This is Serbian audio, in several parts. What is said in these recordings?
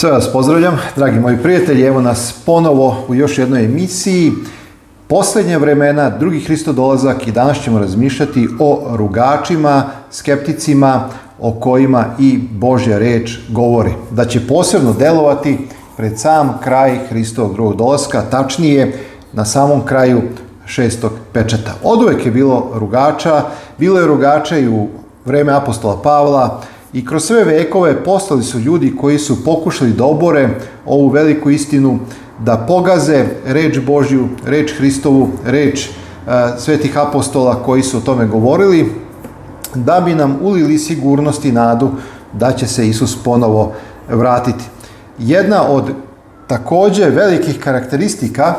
Sve vas pozdravljam, dragi moji prijatelji, evo nas ponovo u još jednoj emisiji. Posljednje vremena, drugi Hristo dolazak i danas ćemo razmišljati o rugačima, skepticima, o kojima i Božja reč govori. Da će posebno delovati pred sam kraj Hristovog drugog dolaska, tačnije na samom kraju šestog pečata. Od uvek je bilo rugača, bilo je rugača i u vreme apostola Pavla, I kroz sve vekove postali su ljudi koji su pokušali da obore ovu veliku istinu, da pogaze reč Božju, reč Hristovu, reč e, svetih apostola koji su o tome govorili, da bi nam ulili sigurnost i nadu da će se Isus ponovo vratiti. Jedna od takođe velikih karakteristika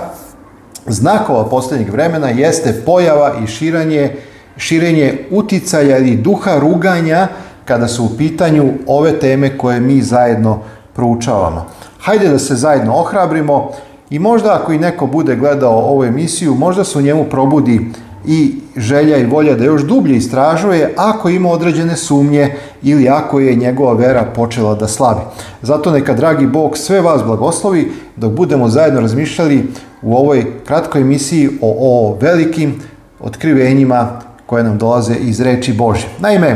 znakova posljednjeg vremena jeste pojava i širanje, širenje uticaja ili duha ruganja kada su u pitanju ove teme koje mi zajedno proučavamo. Hajde da se zajedno ohrabrimo i možda ako i neko bude gledao ovu emisiju, možda se u njemu probudi i želja i volja da još dublje istražuje ako ima određene sumnje ili ako je njegova vera počela da slabi. Zato neka dragi Bog sve vas blagoslovi dok budemo zajedno razmišljali u ovoj kratkoj emisiji o, o velikim otkrivenjima koje nam dolaze iz reči Bože. Naime,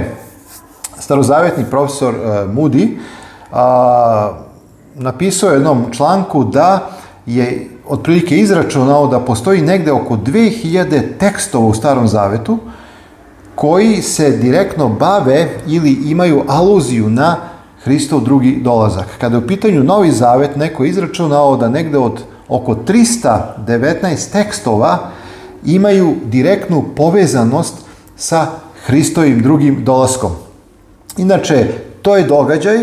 starozavetni profesor e, Moody napisao je jednom članku da je otprilike izračunao da postoji negde oko 2000 tekstova u Starom Zavetu koji se direktno bave ili imaju aluziju na Hristov drugi dolazak. Kada je u pitanju Novi Zavet, neko je izračunao da negde od oko 319 tekstova imaju direktnu povezanost sa Hristovim drugim dolaskom. Inače, to je događaj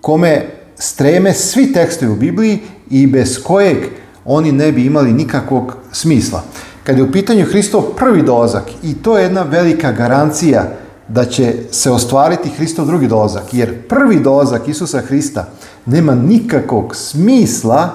kome streme svi tekstovi u Bibliji i bez kojeg oni ne bi imali nikakvog smisla. Kad je u pitanju Hristov prvi dolazak, i to je jedna velika garancija da će se ostvariti Hristov drugi dolazak, jer prvi dolazak Isusa Hrista nema nikakvog smisla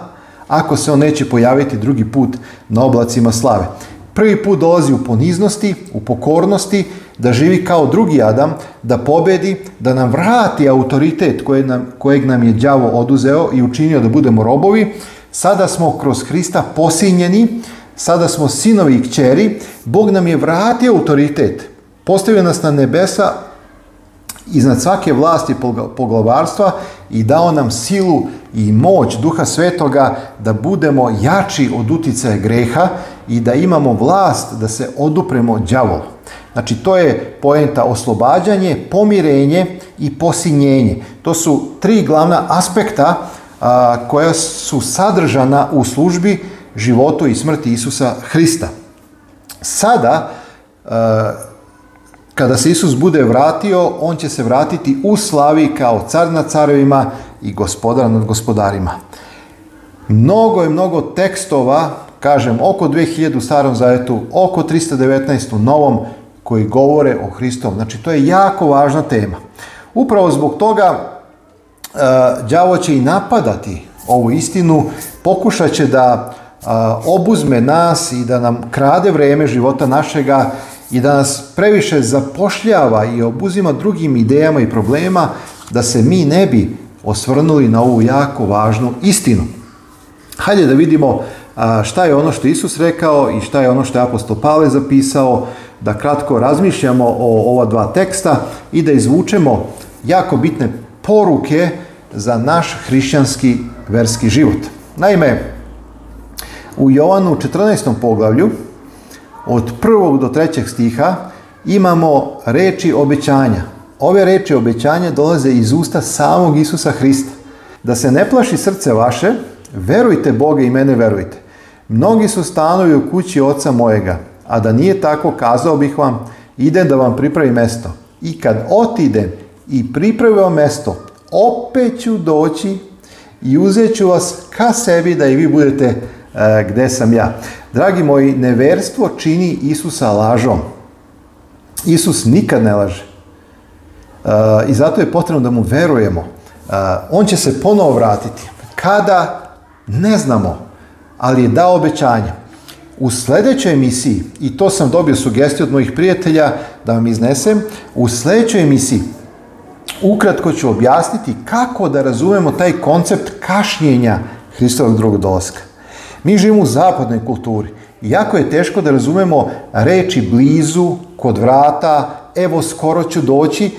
ako se on neće pojaviti drugi put na oblacima slave. Prvi put dolazi u poniznosti, u pokornosti da živi kao drugi Adam, da pobedi, da nam vrati autoritet koje nam, kojeg nam je đavo oduzeo i učinio da budemo robovi, sada smo kroz Hrista posinjeni, sada smo sinovi i kćeri, Bog nam je vratio autoritet, postavio nas na nebesa iznad svake vlasti poglavarstva i dao nam silu i moć Duha Svetoga da budemo jači od uticaja greha i da imamo vlast da se odupremo đavolu. Znači, to je poenta oslobađanje, pomirenje i posinjenje. To su tri glavna aspekta a, koja su sadržana u službi životu i smrti Isusa Hrista. Sada, a, kada se Isus bude vratio, on će se vratiti u slavi kao car nad carovima i gospodar nad gospodarima. Mnogo je mnogo tekstova, kažem, oko 2000 u starom zavetu, oko 319 u novom, koji govore o Hristom. Znači, to je jako važna tema. Upravo zbog toga e, đavo će i napadati ovu istinu, pokušaće će da e, obuzme nas i da nam krade vreme života našega i da nas previše zapošljava i obuzima drugim idejama i problema da se mi ne bi osvrnuli na ovu jako važnu istinu. Hajde da vidimo šta je ono što Isus rekao i šta je ono što je apostol Pavle zapisao da kratko razmišljamo o ova dva teksta i da izvučemo jako bitne poruke za naš hrišćanski verski život. Naime, u Jovanu 14. poglavlju od 1. do 3. stiha imamo reči obećanja. Ove reči obećanja dolaze iz usta samog Isusa Hrista. Da se ne plaši srce vaše, verujte Boga i mene verujte. Mnogi su stanovi u kući oca mojega, a da nije tako kazao bih vam, idem da vam pripravim mesto. I kad otidem i pripravi vam mesto, opet ću doći i uzet ću vas ka sebi da i vi budete e, gde sam ja. Dragi moji, neverstvo čini Isusa lažom. Isus nikad ne laže. E, I zato je potrebno da mu verujemo. E, on će se ponovo vratiti. Kada? Ne znamo. Ali je dao obećanje. U sledećoj emisiji, i to sam dobio sugestiju od mojih prijatelja da vam iznesem, u sledećoj emisiji ukratko ću objasniti kako da razumemo taj koncept kašnjenja Hristovog drugog dolaska. Mi živimo u zapadnoj kulturi. Jako je teško da razumemo reči blizu, kod vrata, evo skoro ću doći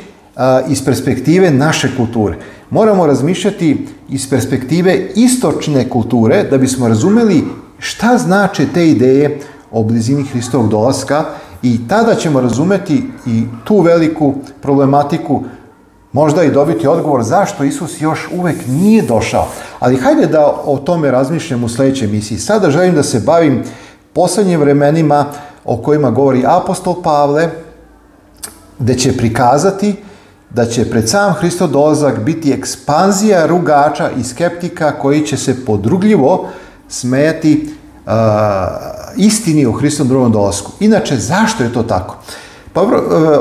iz perspektive naše kulture. Moramo razmišljati iz perspektive istočne kulture da bismo razumeli šta znače te ideje o blizini Hristovog dolaska i tada ćemo razumeti i tu veliku problematiku, možda i dobiti odgovor zašto Isus još uvek nije došao. Ali hajde da o tome razmišljam u sledećoj misiji. Sada želim da se bavim poslednjim vremenima o kojima govori apostol Pavle, gde će prikazati da će pred sam Hristov dolazak biti ekspanzija rugača i skeptika koji će se podrugljivo smejati uh, istini o Hristom drugom dolasku. Inače, zašto je to tako? Pa e,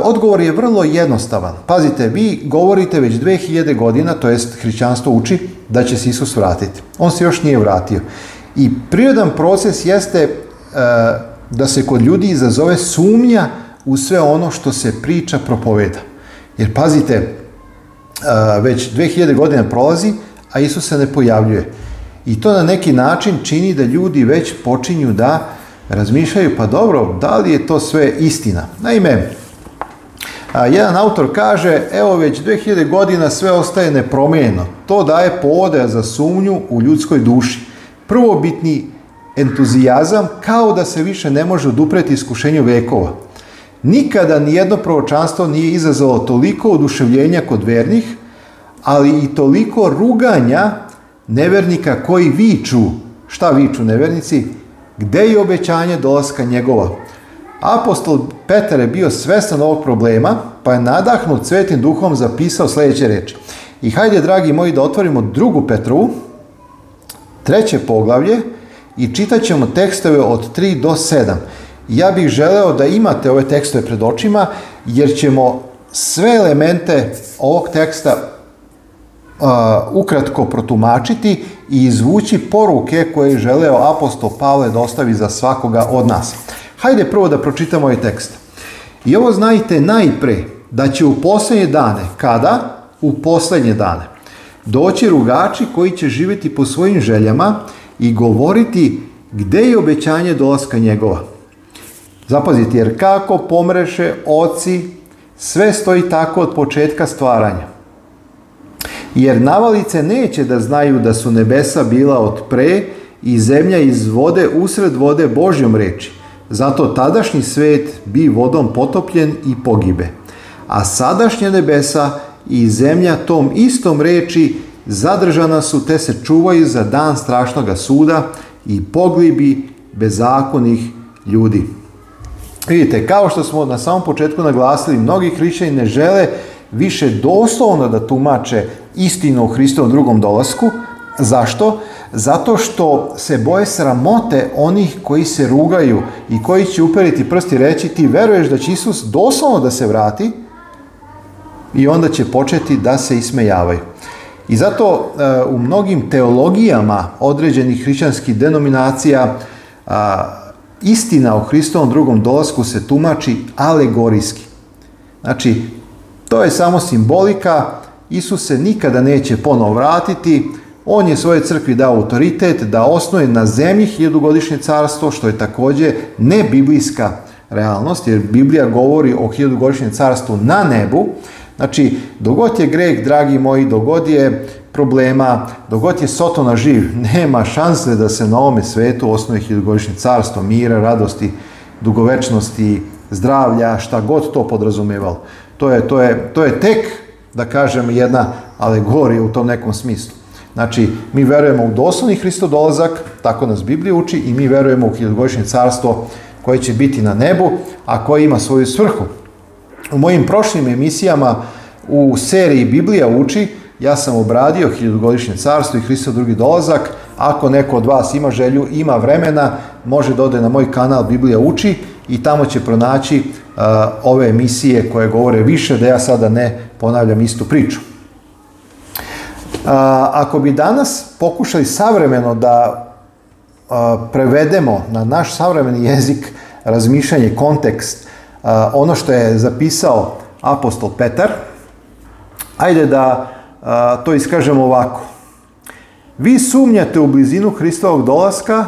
odgovor je vrlo jednostavan. Pazite, vi govorite već 2000 godina, to jest hrišćanstvo uči da će se Isus vratiti. On se još nije vratio. I prirodan proces jeste uh, da se kod ljudi izazove sumnja u sve ono što se priča propoveda. Jer pazite, uh, već 2000 godina prolazi, a Isus se ne pojavljuje. I to na neki način čini da ljudi već počinju da razmišljaju, pa dobro, da li je to sve istina? Naime, jedan autor kaže, evo već 2000 godina sve ostaje nepromijenjeno. To daje povode za sumnju u ljudskoj duši. Prvobitni entuzijazam kao da se više ne može odupreti iskušenju vekova. Nikada nijedno proročanstvo nije izazvalo toliko oduševljenja kod vernih, ali i toliko ruganja nevernika koji viču, šta viču nevernici, gde je obećanje dolaska njegova. Apostol Petar je bio svestan ovog problema, pa je nadahnut svetim duhom zapisao sledeće reči. I hajde, dragi moji, da otvorimo drugu Petrovu, treće poglavlje i čitat ćemo tekstove od 3 do 7. Ja bih želeo da imate ove tekstove pred očima, jer ćemo sve elemente ovog teksta ukratko protumačiti i izvući poruke koje je želeo apostol Pavle da ostavi za svakoga od nas. Hajde prvo da pročitamo ovaj tekst. I ovo znajte najpre da će u poslednje dane, kada? U poslednje dane. Doći rugači koji će živjeti po svojim željama i govoriti gde je obećanje dolaska njegova. Zapazite, jer kako pomreše oci, sve stoji tako od početka stvaranja jer navalice neće da znaju da su nebesa bila od pre i zemlja iz vode usred vode Božjom reči. Zato tadašnji svet bi vodom potopljen i pogibe. A sadašnje nebesa i zemlja tom istom reči zadržana su te se čuvaju za dan strašnoga suda i poglibi bezakonih ljudi. Vidite, kao što smo na samom početku naglasili, mnogi hrišćani ne žele više doslovno da tumače istinu o Hristovom drugom dolasku. Zašto? Zato što se boje sramote onih koji se rugaju i koji će uperiti prsti i reći ti veruješ da će Isus doslovno da se vrati i onda će početi da se ismejavaju. I zato eh, u mnogim teologijama određenih hrišćanskih denominacija eh, istina o Hristovom drugom dolasku se tumači alegorijski. Znači, To je samo simbolika, Isus se nikada neće ponovo vratiti, on je svojoj crkvi dao autoritet da osnuje na zemlji hiljadugodišnje carstvo, što je takođe ne biblijska realnost, jer Biblija govori o hiljadugodišnjem carstvu na nebu. Znači, dogod je greh, dragi moji, dogod je problema, dogod je Sotona živ, nema šanse da se na ovome svetu osnuje hiljadugodišnje carstvo, mira, radosti, dugovečnosti, zdravlja, šta god to podrazumevalo. To je, to je, to je tek, da kažem, jedna alegorija u tom nekom smislu. Znači, mi verujemo u doslovni dolazak, tako nas Biblija uči, i mi verujemo u hiljogodišnje carstvo koje će biti na nebu, a koje ima svoju svrhu. U mojim prošlim emisijama u seriji Biblija uči, ja sam obradio hiljogodišnje carstvo i Hristov drugi dolazak. Ako neko od vas ima želju, ima vremena, može da ode na moj kanal Biblija uči i tamo će pronaći Eh, ove emisije koje govore više, da ja sada ne ponavljam istu priču. Eh, ako bi danas pokušali savremeno da eh, prevedemo na naš savremeni jezik razmišljanje, kontekst, ono što je zapisao apostol Petar, ajde da to iskažemo ovako. Vi sumnjate u blizinu Hristovog dolaska,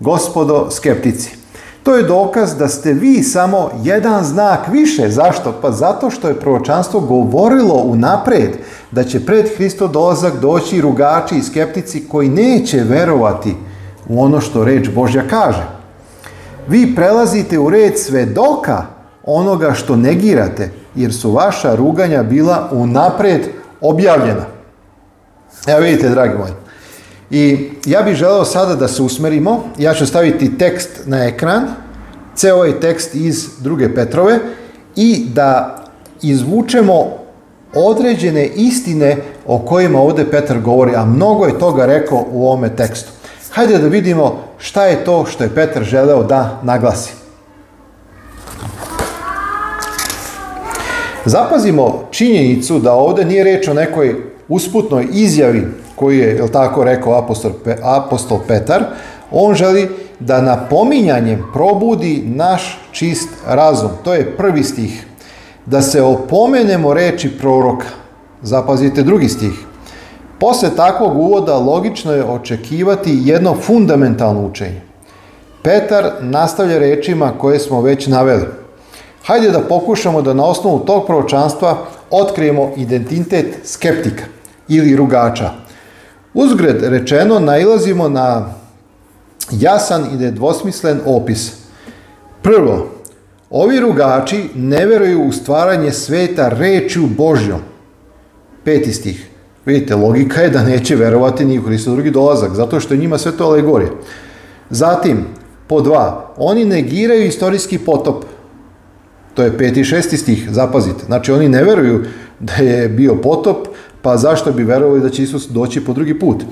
gospodo skeptici. To je dokaz da ste vi samo jedan znak više. Zašto? Pa zato što je proročanstvo govorilo unapred da će pred Hristo dolazak doći rugači i skeptici koji neće verovati u ono što reč Božja kaže. Vi prelazite u red svedoka onoga što negirate, jer su vaša ruganja bila unapred objavljena. Evo vidite, dragi moji, I ja bih želeo sada da se usmerimo, ja ću staviti tekst na ekran, ceo ovaj tekst iz druge Petrove i da izvučemo određene istine o kojima ovde Petar govori, a mnogo je toga rekao u ovome tekstu. Hajde da vidimo šta je to što je Petar želeo da naglasi. Zapazimo činjenicu da ovde nije reč o nekoj usputnoj izjavi koju je, jel tako rekao apostol, apostol Petar, on želi da napominjanjem probudi naš čist razum. To je prvi stih. Da se opomenemo reči proroka. Zapazite drugi stih. Posle takvog uvoda logično je očekivati jedno fundamentalno učenje. Petar nastavlja rečima koje smo već naveli. Hajde da pokušamo da na osnovu tog proročanstva otkrijemo identitet skeptika ili rugača. Uzgred rečeno nailazimo na jasan i nedvosmislen opis. Prvo, ovi rugači ne veruju u stvaranje sveta rečju Božjom. Peti stih. Vidite, logika je da neće verovati ni u Hristo drugi dolazak, zato što je njima sve to alegorije. Zatim, po dva, oni negiraju istorijski potop. To je peti i šesti stih, zapazite. Znači oni ne veruju da je bio potop, pa zašto bi verovali da će Isus doći po drugi put?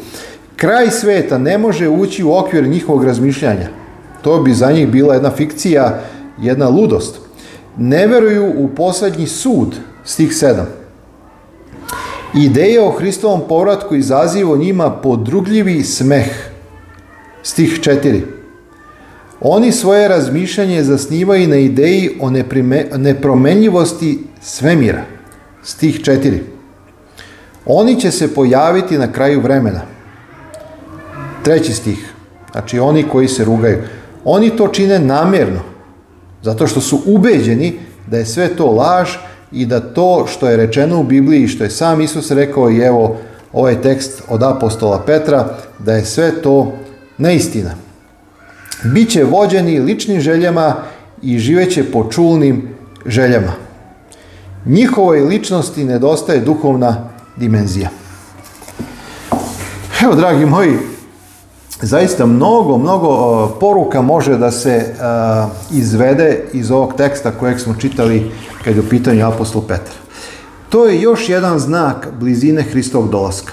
Kraj sveta ne može ući u okvir njihovog razmišljanja. To bi za njih bila jedna fikcija, jedna ludost. Ne veruju u poslednji sud, stih 7. Ideja o Hristovom povratku izaziva njima podrugljivi smeh. Stih 4. Oni svoje razmišljanje zasnivaju na ideji o nepromenljivosti svemira. Stih 4. Oni će se pojaviti na kraju vremena. Treći stih. Znači oni koji se rugaju. Oni to čine namjerno. Zato što su ubeđeni da je sve to laž i da to što je rečeno u Bibliji, što je sam Isus rekao i evo ovaj tekst od apostola Petra, da je sve to neistina. Biće vođeni ličnim željama i živeće po čulnim željama. Njihovoj ličnosti nedostaje duhovna dimenzija. Evo, dragi moji, zaista mnogo, mnogo poruka može da se izvede iz ovog teksta kojeg smo čitali kad je u pitanju apostol Petra. To je još jedan znak blizine Hristovog dolaska.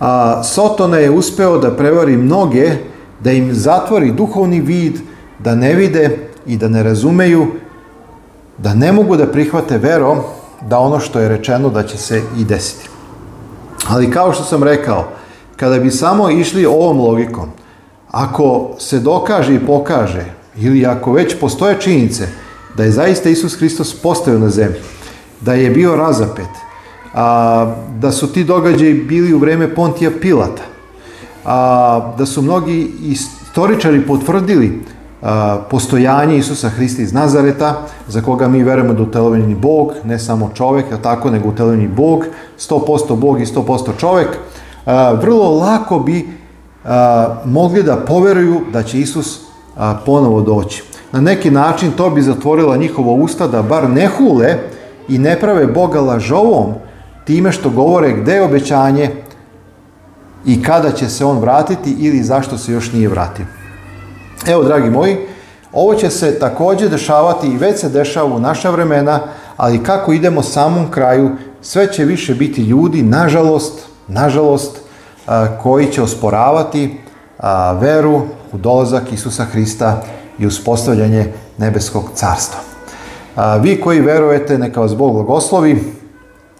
A, Sotona je uspeo da prevari mnoge da im zatvori duhovni vid, da ne vide i da ne razumeju, da ne mogu da prihvate verom da ono što je rečeno da će se i desiti. Ali kao što sam rekao, kada bi samo išli ovom logikom, ako se dokaže i pokaže, ili ako već postoje činjenice da je zaista Isus Hristos postavio na zemlji, da je bio razapet, a, da su ti događaji bili u vreme Pontija Pilata, a, da su mnogi istoričari potvrdili a, postojanje Isusa Hrista iz Nazareta, za koga mi verujemo da utelovljeni Bog, ne samo čovek, a tako, nego utelovljeni Bog, 100% Bog i 100% čovek, a, vrlo lako bi a, mogli da poveruju da će Isus a, ponovo doći. Na neki način to bi zatvorila njihova usta da bar ne hule i ne prave Boga lažovom time što govore gde je obećanje, i kada će se on vratiti ili zašto se još nije vratio. Evo, dragi moji, ovo će se takođe dešavati i već se dešava u naša vremena, ali kako idemo samom kraju, sve će više biti ljudi, nažalost, nažalost, koji će osporavati veru u dolazak Isusa Hrista i uspostavljanje nebeskog carstva. Vi koji verujete, neka vas Bog blagoslovi,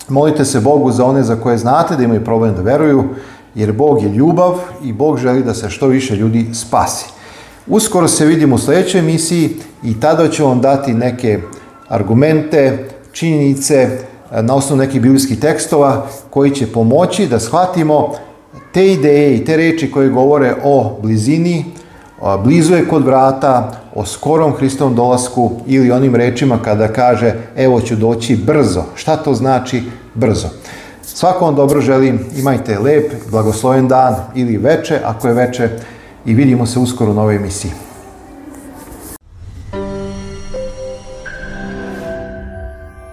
molite se Bogu za one za koje znate da imaju problem da veruju, jer Bog je ljubav i Bog želi da se što više ljudi spasi. Uskoro se vidimo u sledećoj emisiji i tada ću vam dati neke argumente, činjenice eh, na osnovu nekih biblijskih tekstova koji će pomoći da shvatimo te ideje i te reči koje govore o blizini, blizu je kod vrata, o skorom Hristovom dolasku ili onim rečima kada kaže evo ću doći brzo. Šta to znači brzo? Svako vam dobro želim, imajte lep, blagosloven dan ili veče, ako je veče, i vidimo se uskoro u novoj emisiji.